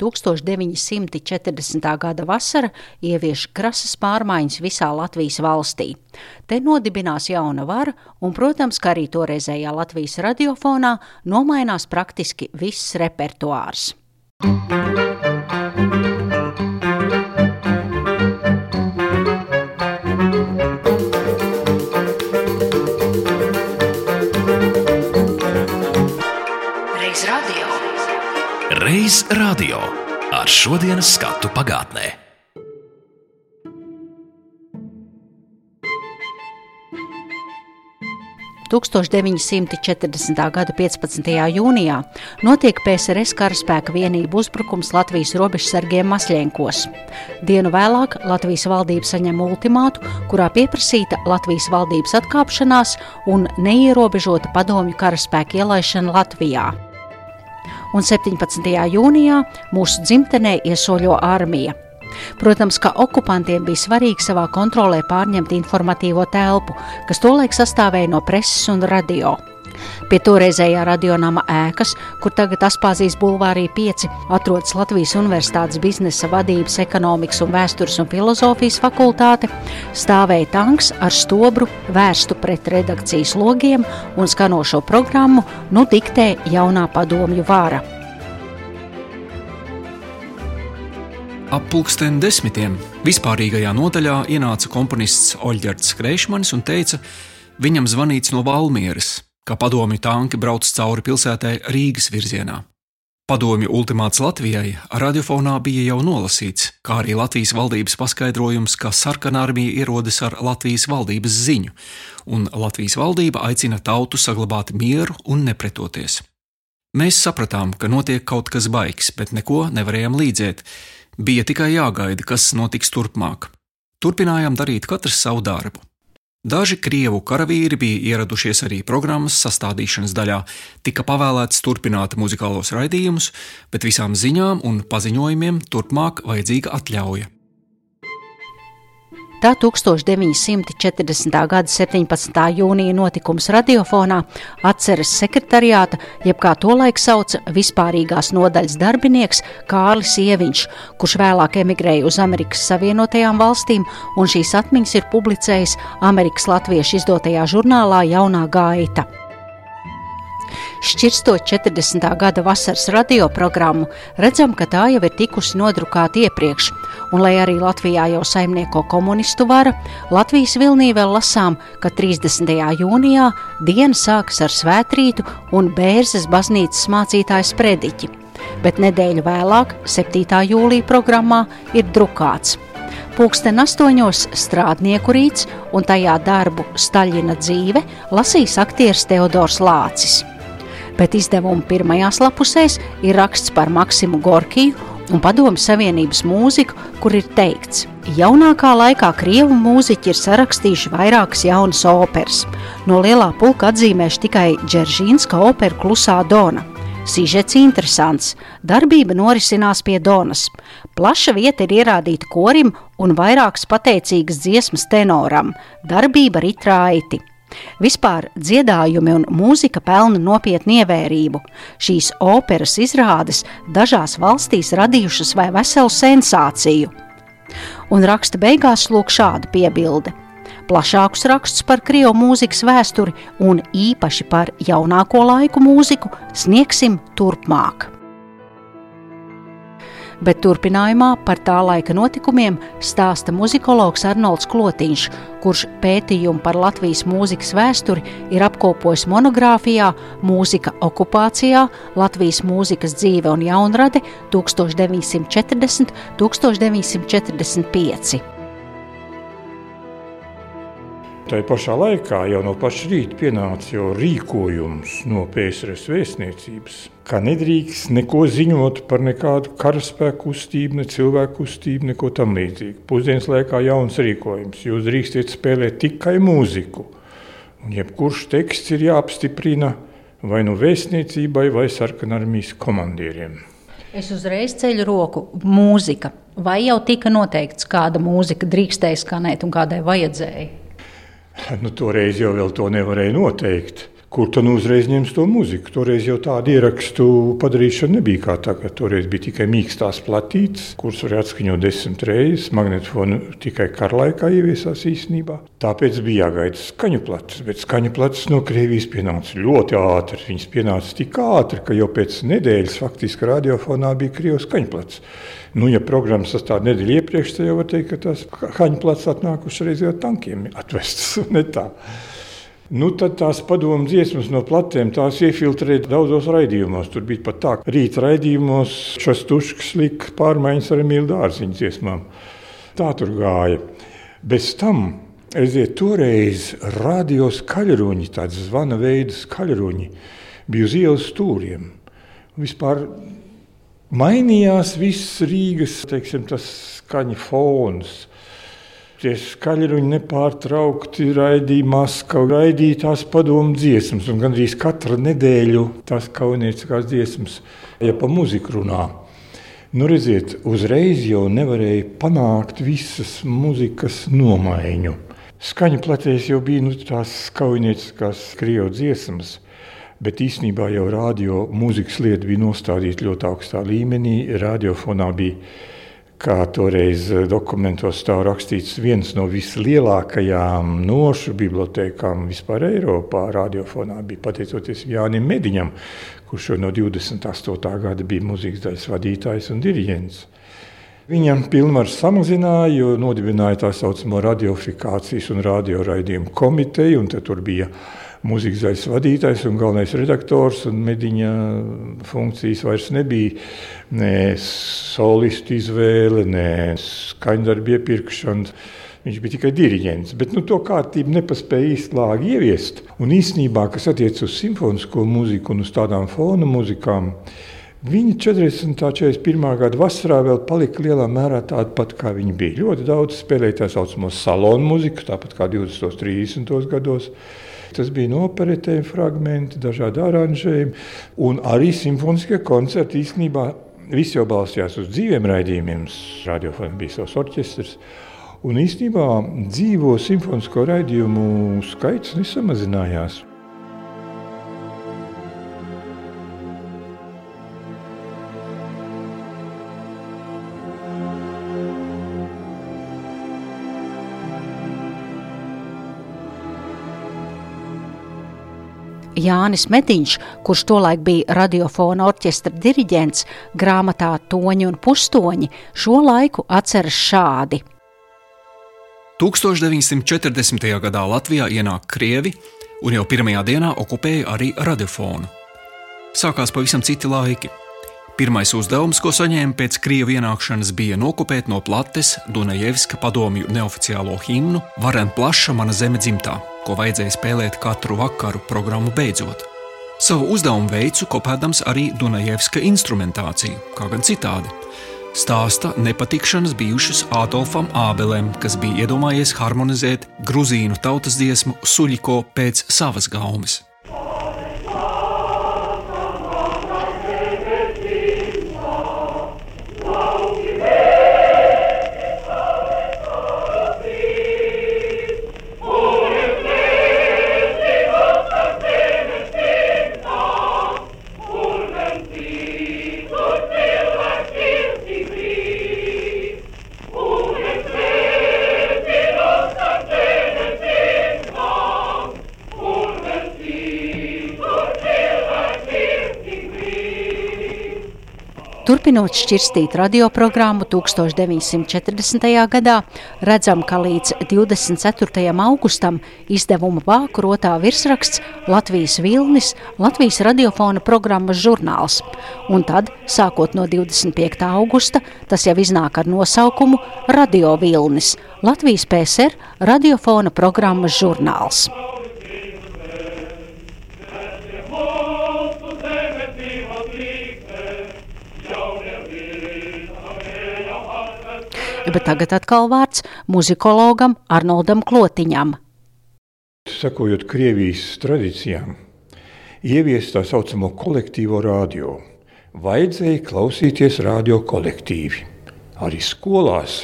1940. gada vasara ievieš krasas pārmaiņas visā Latvijas valstī. Te nodibinās jauna vara, un, protams, ka arī toreizējā Latvijas radiofonā nomainās praktiski viss repertuārs. Reiz radio ar šodienas skatu pagātnē. – 1940. gada 15. jūnijā notiek PSRS karaspēka vienību uzbrukums Latvijas robežsargiem Masļienkos. Dienu vēlāk Latvijas valdība saņem ultimātu, kurā pieprasīta Latvijas valdības atkāpšanās un neierobežota padomju karaspēka ielaišana Latvijā un 17. jūnijā mūsu dzimtenē iesoļo armija. Protams, ka okupantiem bija svarīgi savā kontrolē pārņemt informatīvo telpu, kas tolaik sastāvēja no preses un radio. Pie toreizējā radionāma ēkas, kur tagad Aspāzijas bulvārī 5 atrodas Latvijas Universitātes biznesa vadības, ekonomikas un vēstures un filozofijas fakultāte, stāvēja tanks ar stobru vērstu pret redakcijas logiem un skanošo programmu nu diktē jaunā padomju vāra. Ap pulksten desmitiem vispārīgajā nodaļā ienāca komponists Oļģerts Kreišmanis un teica, viņam zvanīts no Valmieras ka padomju tanki brauc cauri pilsētai Rīgas virzienā. Padomju ultimāts Latvijai radiofonā bija jau nolasīts, kā arī Latvijas valdības paskaidrojums, ka sarkanā armija ierodas ar Latvijas valdības ziņu, un Latvijas valdība aicina tautu saglabāt mieru un nepretoties. Mēs sapratām, ka notiek kaut kas baigs, bet neko nevarējām līdzēt. Bija tikai jāgaida, kas notiks turpmāk. Turpinājām darīt katrs savu darbu. Daži krievu karavīri bija ieradušies arī programmas sastādīšanas daļā, tika pavēlēts turpināt muzikālos raidījumus, bet visām ziņām un paziņojumiem turpmāk vajadzīga atļauja. Tā 1940. gada 17. jūnija notikums radiofonā atceras sekretariāta, jeb kā tolaik sauca vispārīgās nodaļas darbinieks Kārlis Ieviņš, kurš vēlāk emigrēja uz Amerikas Savienotajām valstīm, un šīs atmiņas ir publicējis Amerikas latviešu izdotajā žurnālā Jaunā gaita. Šķirstot 40. gada vasaras radioprogrammu, redzam, ka tā jau ir tikusi nodrukāta iepriekš, un lai arī Latvijā jau saimnieko komunistu vara, Latvijas vilnī vēl lasām, ka 30. jūnijā diena sākas ar svētrītu un bērzes baznīcas mācītājas prediķi, bet nedēļu vēlāk, 7. jūlija programmā, ir drukāts. Pūksteni astoņos strādnieku rīts un tajā darbu Staļina dzīve lasīs aktieris Teodors Lācis bet izdevuma pirmajās lapusēs ir raksts par Maksimu Gorkiju un Padomu Savienības mūziku, kur ir teikts, jaunākā laikā krievu mūziķi ir sarakstījuši vairākas jaunas operas. No lielā pulka atzīmēšu tikai Džeržīnska operu Klusā Dona. Sižets interesants, darbība norisinās pie Donas. Plaša vieta ir ierādīta korim un vairākas pateicīgas dziesmas tenoram, darbība ritrāiti. Vispār dziedājumi un mūzika pelna nopietnu ievērību. Šīs operas izrādes dažās valstīs radījušas vai veselu sensāciju. Un raksta beigās lūk šāda piebilde. Plašākus rakstus par krievu mūzikas vēsturi un īpaši par jaunāko laiku mūziku sniegsim turpmāk bet turpinājumā par tā laika notikumiem stāsta muzikologs Arnolds Klotiņš, kurš pētījumu par Latvijas mūzikas vēsturi ir apkopojis monogrāfijā Mūzika okupācijā - Latvijas mūzikas dzīve un jaunrade 1940-1945. Tā pašā laikā jau no paša rīta pienāca rīkojums no PSRS vēstniecības, ka nedrīkst neko ziņot par nekādu karaspēku kustību, ne cilvēku kustību, neko tam līdzīgu. Pusdienas laikā jauns rīkojums, jūs drīkstiet spēlēt tikai mūziku, un jebkurš teksts ir jāapstiprina vai nu vēstniecībai vai sarkanarmijas komandieriem. Es uzreiz ceļu roku mūzika. Vai jau tika noteikts, kāda mūzika drīkstēja skanēt un kādai vajadzēja? Nu, toreiz jau to nevarēja noteikt. Kur tad nu uzreiz ņems to muziku. Toreiz jau tādu ierakstu padarīšana nebija kā tagad. Toreiz bija tikai mīkstās platītes, kuras varēja atskaņot desmit reizes. Magnetofonu tikai kara laikā ieviesās īstenībā. Tāpēc bija jāgaida skaņu plats, bet skaņu plats no Krievijas pienāca ļoti ātri. Viņas pienāca tik ātri, ka jau pēc nedēļas faktiski radiofonā bija Krievijas skaņu plats. Nu, ja programmas sastāv nedēļu iepriekš, tad jau var teikt, ka tās skaņu plats atnākuši reiz jau tankiem atvestas. Nu, tad tās padomu dziesmas no platēm iefiltrēja daudzos raidījumos. Tur bija pat tā, ka rīta raidījumos šis tušks lika pārmaiņas ar Emīlu Dārziņu dziesmām. Tā tur gāja. Bez tam, redziet, toreiz radio skaļruņi, tāds zvana veida skaļruņi, bija uz ielas stūriem. Vispār mainījās viss Rīgas, teiksim, skaņa fons tie skaļruņi nepārtraukti raidīja Maskavu, raidīja tās padomu dziesmas, un gandrīz katru nedēļu tās kaunieciskās dziesmas, ja pa muziku runā. Nu, redziet, uzreiz jau nevarēja panākt visas muzikas nomaiņu. Skaņu platēs jau bija nu, tās kaunieciskās krievu dziesmas, bet īsnībā jau radio mūzikas lieta bija nostādīta ļoti augstā līmenī, radiofonā bija kā toreiz eh, dokumentos stāv rakstīts, viens no vislielākajām nošu bibliotekām vispār Eiropā. Radiofonā bija pateicoties Jānim Mediņam, kurš jau no 28. gada bija mūzikas daļas vadītājs un diriģents. Viņam pilnvaru samazināja, jo nodibināja tā saucamo radiofikācijas un radioraidījumu komiteju, un tur bija mūzikas daļas vadītājs un galvenais redaktors, un mediņa funkcijas vairs nebija ne solistu izvēle, ne skaņdarbu iepirkšana. Viņš bija tikai diriģents, bet nu, to kārtību nepaspēja īstenībā ieviest. Un īsnībā, kas attiecas uz simfonisko mūziku un uz tādām fona mūzikām, Viņi 40. un 41. gada vasarā vēl palika lielā mērā tāda pati, kā viņi bija. Ļoti daudz spēlēja tā saucamo salonu mūziku, tāpat kā 20. un 30. gados. Tas bija no operetēm fragmenti, dažādi aranžējumi un arī simfoniskie koncerti īstenībā. Visi jau balstījās uz dzīviem raidījumiem. Radiofons bija savs orķestris. Un īstenībā dzīvo simfonisko raidījumu skaits nesamazinājās. Jānis Mediņš, kurš tolaik bija radiofona orķestra diriģents, grāmatā Toņi un Pustoņi, šo laiku atceras šādi. 1940. gadā Latvijā ienāk krievi un jau pirmajā dienā okupēja arī radiofonu. Sākās pavisam citi laiki. Pirmais uzdevums, ko saņēma pēc krievu ienākšanas, bija nokopēt no plates Dunajevska padomju neoficiālo himnu Varen plaša mana zeme dzimtā, ko vajadzēja spēlēt katru vakaru programmu beidzot. Savu uzdevumu veicu kopēdams arī Dunajevska instrumentāciju, kā gan citādi. Stāsta nepatikšanas bijušas Adolfam Ābelim, kas bija iedomājies harmonizēt gruzīnu tautas dziesmu Suļiko pēc savas gaumes. Turpinot šķirstīt radioprogrammu 1940. gadā, redzam, ka līdz 24. augustam izdevuma vāku rotā virsraksts Latvijas Vilnis, Latvijas radiofona programmas žurnāls. Un tad, sākot no 25. augusta, tas jau iznāk ar nosaukumu Radio Vilnis, Latvijas PSR radiofona programmas žurnāls. Bet tagad atkal vārds muzikologam Arnoldam Klotiņam. Sakojot Krievijas tradīcijām, ieviest tā saucamo kolektīvo radio. Vajadzēja klausīties radio kolektīvi. Arī skolās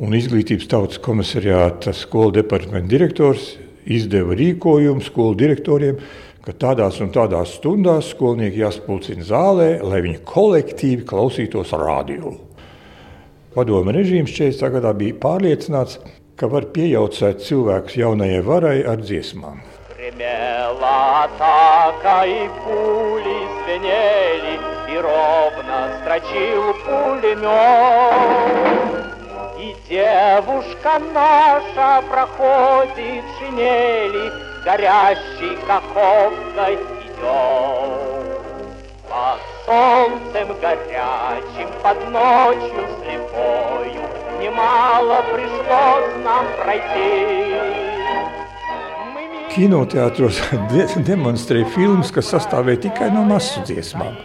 un izglītības tautas komisariāta skolu departamenta direktors izdeva rīkojumu skolu direktoriem, ka tādās un tādās stundās skolnieki jāspulcina zālē, lai viņi kolektīvi klausītos radio. Padomu režīms 40. gadā bija pārliecināts, ka var piejaucēt cilvēkus jaunajai varai ar dziesmām. Гремела атака, и пули звенели, И ровно строчил пулемет. И девушка наша проходит в шинели, Горящей каховкой идет. Под солнцем горячим, под ночью слепою Немало пришлось нам пройти. Kinoteātros de demonstrēja filmas, kas sastāvēja tikai no masu dziesmām.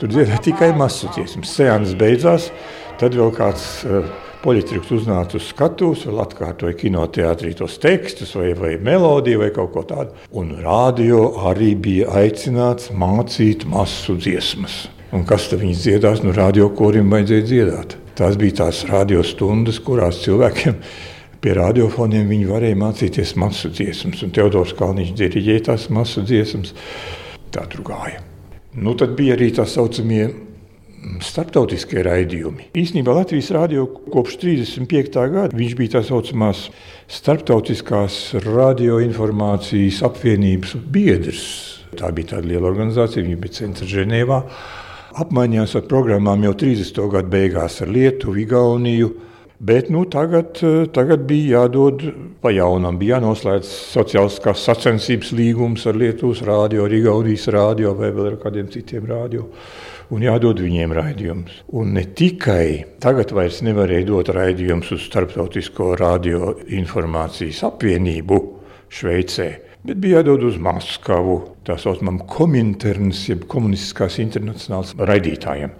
Tur dziedāja tikai masu dziesmas. Sēnes beidzās, tad vēl kāds uh, poļitriks uznāca uz skatuves, vēl atkārtoja kinoteātrī tos tekstus vai, vai melodiju vai kaut ko tādu. Un rādio arī bija aicināts mācīt masu dziesmas. Un kas tad viņas dziedās? Nu, radio korim vajadzēja dziedāt. Tās bija tās radio stundas, kurās cilvēkiem Pie radiofoniem viņi varēja mācīties masu dziesmas, un Teodors Kalniņš diriģēja tās masu dziesmas. Tā tur gāja. Nu, tad bija arī tā saucamie starptautiskie raidījumi. Īsnībā Latvijas rādio kopš 35. gada viņš bija tā saucamās starptautiskās radioinformācijas apvienības biedrs. Tā bija tāda liela organizācija, viņa bija centra Ženēvā. Apmaiņās ar programmām jau 30. gadu beigās ar Lietuvu, Igauniju, Bet nu, tagad, eh, tagad bija jādod pa jaunam, bija jānoslēdz sociālās sacensības līgums ar Lietuvas rādio, Rigaudijas rādio vai vēl ar kādiem citiem rādio. Un jādod viņiem raidījums. Un ne tikai tagad vairs nevarēja dot raidījumus uz Starptautisko radio informācijas apvienību Šveicē, bet bija jādod uz Maskavu, tā saucamam Kominterns, jeb komunistiskās internacionālas raidītājiem.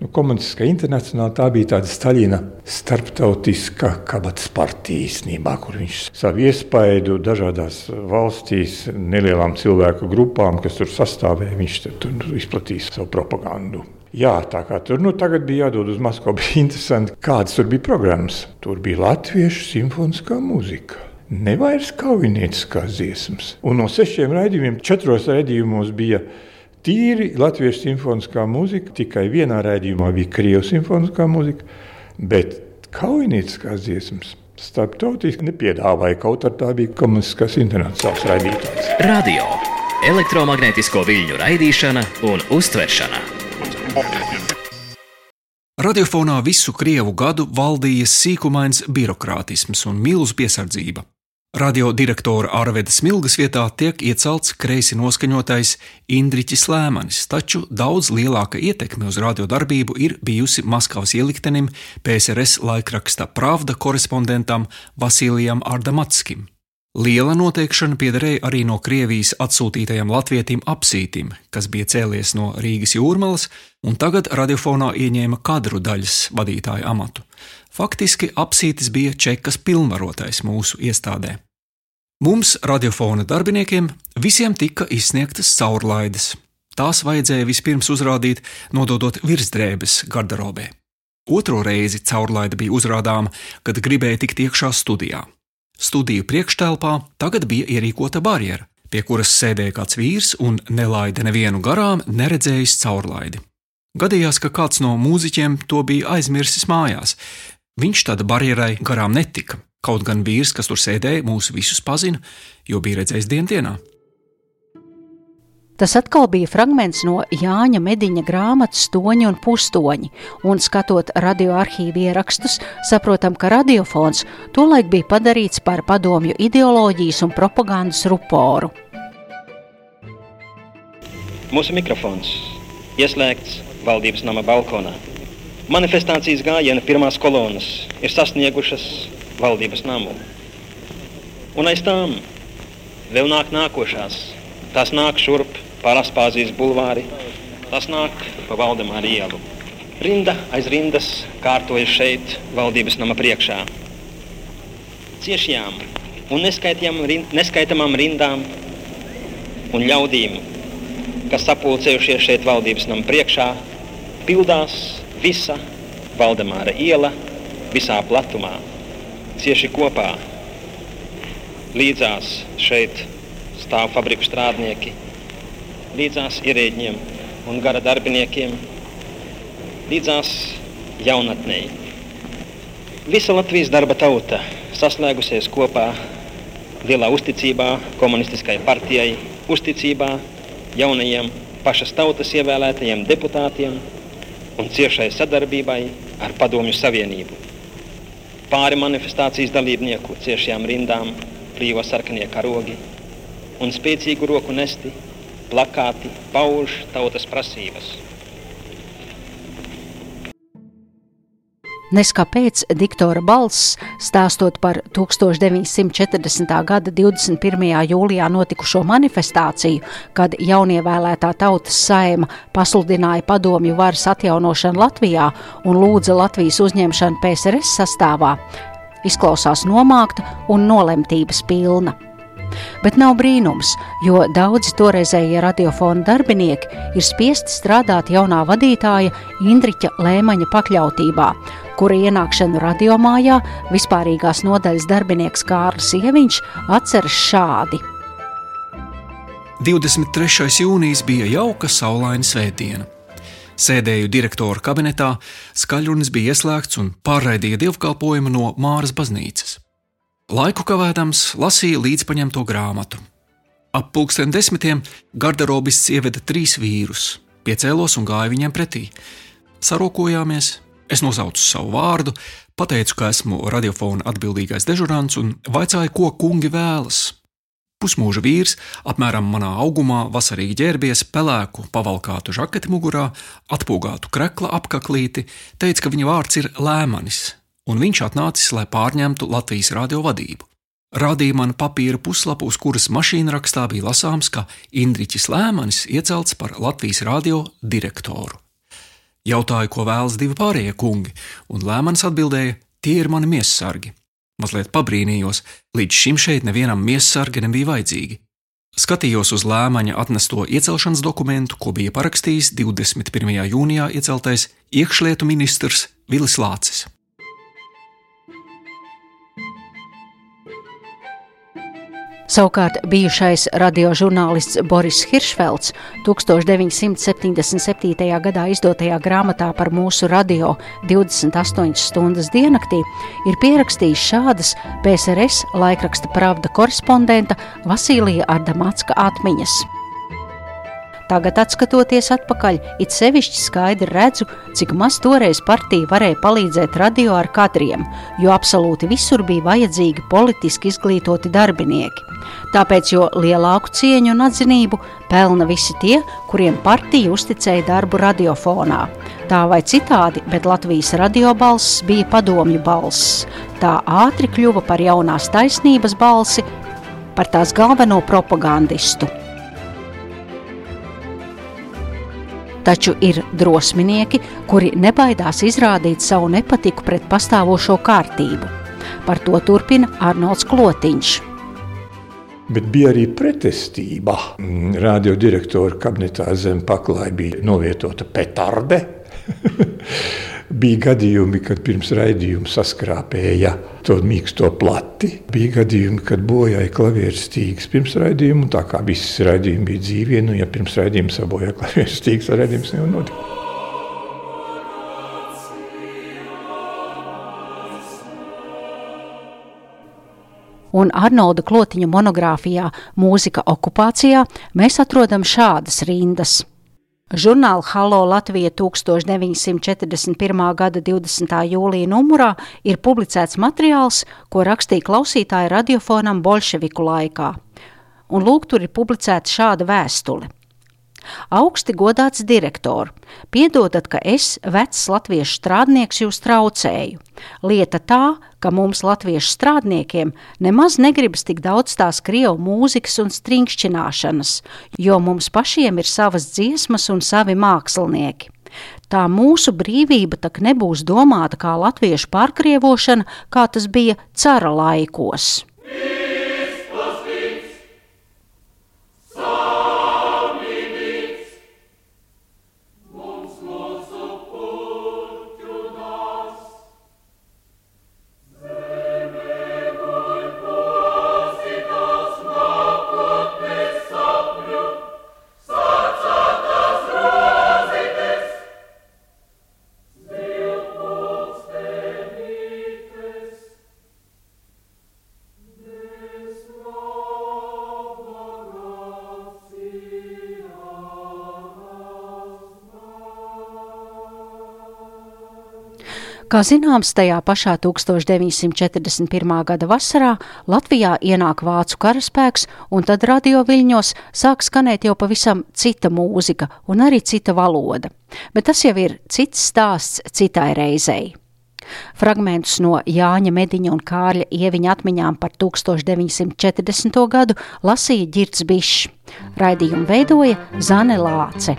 Nu, Komunistiskā internacionālā tā bija tāda Staļina starptautiska kabatas partija īstenībā, kur viņš savu iespaidu dažādās valstīs, nelielām cilvēku grupām, kas tur sastāvēja, viņš tur izplatīja savu propagandu. Jā, tā kā tur nu, bija jādod uz Maskavu, bija interesanti, kādas tur bija programmas. Tur bija latviešu simfoniskā mūzika. Nevairs kaujinieciskās dziesmas. Un no sešiem raidījumiem, četros raidījumos bija tīri latviešu simfoniskā mūzika, tikai vienā rādījumā bija krievu simfoniskā mūzika, bet kaujinieciskās dziesmas starptautiski nepiedāvāja, kaut arī tā bija komunistiskās internacionāls raidītājs. Radio, elektromagnētisko viļņu raidīšana un uztveršana. Radiofonā visu krievu gadu valdīja sīkumains birokrātisms un milzu piesardzība. Radio direktora Arveda Smilgas vietā tiek iecelts kreisi noskaņotais Indriķis Lēmanis, taču daudz lielāka ietekme uz radiodarbību ir bijusi Maskavas ieliktenim, PSRS laikraksta Pravda korespondentam Vasilijam Ardamatskim. Liela noteikšana piederēja arī no Krievijas atsūtītajam latvietim apsītim, kas bija cēlies no Rīgas jūrmalas un tagad radiofonā ieņēma kadru daļas vadītāja amatu. Faktiski apsītis bija čekas pilnvarotais mūsu iestādē. Mums, radiofona darbiniekiem, visiem tika izsniegtas caurlaides. Tās vajadzēja vispirms uzrādīt, nododot virsdrēbes garderobē. Otro reizi caurlaide bija uzrādāma, kad gribēja tikt iekšā studijā. Studiju priekštelpā tagad bija ierīkota barjera, pie kuras sēdēja kāds vīrs un nelaida nevienu garām, neredzējis caurlaidi. Gadījās, ka kāds no mūziķiem to bija aizmirsis mājās, Viņš tāda barjerai garām netika. Kaut gan vīrs, kas tur sēdēja, mūs visus pazina, jo bija redzējis dienā. Tas atkal bija fragments no Jāņa Mediņa grāmatas Stoņi un Pustoņi, un skatot radioarkīvu ierakstus, saprotam, ka radiofons tolaik bija padarīts par padomju ideoloģijas un propagandas ruporu. Mūsu mikrofons ieslēgts valdības nama balkonā. Manifestācijas gājiena pirmās kolonas ir sasniegušas valdības namu. Un aiz tām vēl nāk nākošās. Tās nāk šurp pār Aspāzijas bulvāri, tas nāk pa Valdemāru ielu. Rinda aiz rindas kārtojas šeit valdības nama priekšā. Ciešajām un neskaitāmām rindām un ļaudīm, kas sapulcējušies šeit valdības nama priekšā, pildās visa Valdemāra iela visā platumā, cieši kopā. Līdzās šeit stāv fabriku strādnieki, līdzās ierēģiem un gara darbiniekiem, līdzās jaunatnei. Visa Latvijas darba tauta saslēgusies kopā lielā uzticībā komunistiskai partijai, uzticībā jaunajiem pašas tautas ievēlētajiem deputātiem un ciešai sadarbībai ar Padomju Savienību. Pāri manifestācijas dalībnieku ciešajām rindām plīvo sarkanie karogi un spēcīgu roku nesti plakāti pauž tautas prasības. Neskapēc diktora balss, stāstot par 1940. gada 21. jūlijā notikušo manifestāciju, kad jaunievēlētā tautas saima pasludināja padomju varas atjaunošanu Latvijā un lūdza Latvijas uzņemšanu PSRS sastāvā, izklausās nomākta un nolemtības pilna. Bet nav brīnums, jo daudzi toreizējie radiofona darbinieki ir spiesti strādāt jaunā vadītāja Indriča Lēmaņa pakļautībā, kura ienākšanu radiomājā vispārīgās nodaļas darbinieks Kārlis Ieviņš atceras šādi. 23. jūnijas bija jauka saulaina svētdiena. Sēdēju direktora kabinetā, skaļrunis bija ieslēgts un pārraidīja dievkalpojumu no Māras baznīcas. Laiku kavēdams lasīja līdzpaņemto grāmatu. Ap pulksten desmitiem garderobists ieveda trīs vīrus, piecēlos un gāja viņiem pretī. Sarokojāmies, es nosaucu savu vārdu, pateicu, ka esmu radiofona atbildīgais dežurants un vaicāju, ko kungi vēlas. Pusmūža vīrs, apmēram manā augumā, vasarīgi ģērbies, pelēku, pavalkātu žaketi mugurā, atpūgātu krekla apkaklīti, teica, ka viņa vārds ir Lēmanis, un viņš atnācis, lai pārņemtu Latvijas radio vadību. Rādīja man papīra puslapu, uz kuras mašīna rakstā bija lasāms, ka Indriķis Lēmanis iecelts par Latvijas radio direktoru. Jautāju, ko vēlas divi pārējie kungi, un Lēmanis atbildēja: Tie ir mani miesasargi. Mazliet pabrīnījos, līdz šim šeit nevienam miesasargi nebija vajadzīgi. Skatījos uz Lēmaņa atnesto iecelšanas dokumentu, ko bija parakstījis 21. jūnijā ieceltais iekšlietu ministrs Vilis Lācis. Savukārt bijušais radiožurnālists Boris Hiršfelds 1977. gadā izdotajā grāmatā par mūsu radio 28 stundas diennaktī ir pierakstījis šādas PSRS laikraksta Pravda korespondenta Vasilija Ardamatska atmiņas. Tagad, skatoties atpakaļ, it sevišķi skaidri redzu, cik maz toreiz partija varēja palīdzēt radio ar kadriem, jo absolūti visur bija vajadzīgi politiski izglītoti darbinieki. Tāpēc jo lielāku cieņu un atzinību pelna visi tie, kuriem partija uzticēja darbu radiofonā. Tā vai citādi, bet Latvijas radio balss bija padomju balss. Tā ātri kļuva par jaunās taisnības balsi, par tās galveno propagandistu. Taču ir drosminieki, kuri nebaidās izrādīt savu nepatiku pret pastāvošo kārtību. Par to turpina Arnolds Klotiņš. Bet bija arī pretestība. Radiodirektora kabinetā zem paklāja bija novietota petarde. Bija gadījumi, kad pirms raidījuma saskrāpēja to mīksto plati. Bija gadījumi, kad bojāja klavieru stīgas pirms raidījuma. Tā kā viss raidījumi bija dzīvi, nu, ja pirms raidījuma sabojāja klavieru stīgas, tad raidījums nevar notikt. Un Arnolda Klotiņa monogrāfijā Mūzika okupācijā mēs atrodam šādas rindas. Žurnāla Halo Latvija 1941. gada 20. jūlija numurā ir publicēts materiāls, ko rakstīja klausītāji radiofonam bolševiku laikā. Un lūk, tur ir publicēta šāda vēstule. Augsti godāts direktor, piedodat, ka es, vecs latviešu strādnieks, jūs traucēju. Lieta tā, ka mums, latviešu strādniekiem, nemaz negribas tik daudz tās krievu mūzikas un strinkšķināšanas, jo mums pašiem ir savas dziesmas un savi mākslinieki. Tā mūsu brīvība tak nebūs domāta kā latviešu pārkrievošana, kā tas bija cara laikos. Kā zināms, tajā pašā 1941. gada vasarā Latvijā ienāk vācu karaspēks, un tad radio viļņos sāk skanēt jau pavisam cita mūzika un arī cita valoda. Bet tas jau ir cits stāsts citai reizei. Fragmentus no Jāņa Mediņa un Kārļa ieviņa atmiņām par 1940. gadu lasīja Girts Bišs. Raidījumu veidoja Zane Lāce.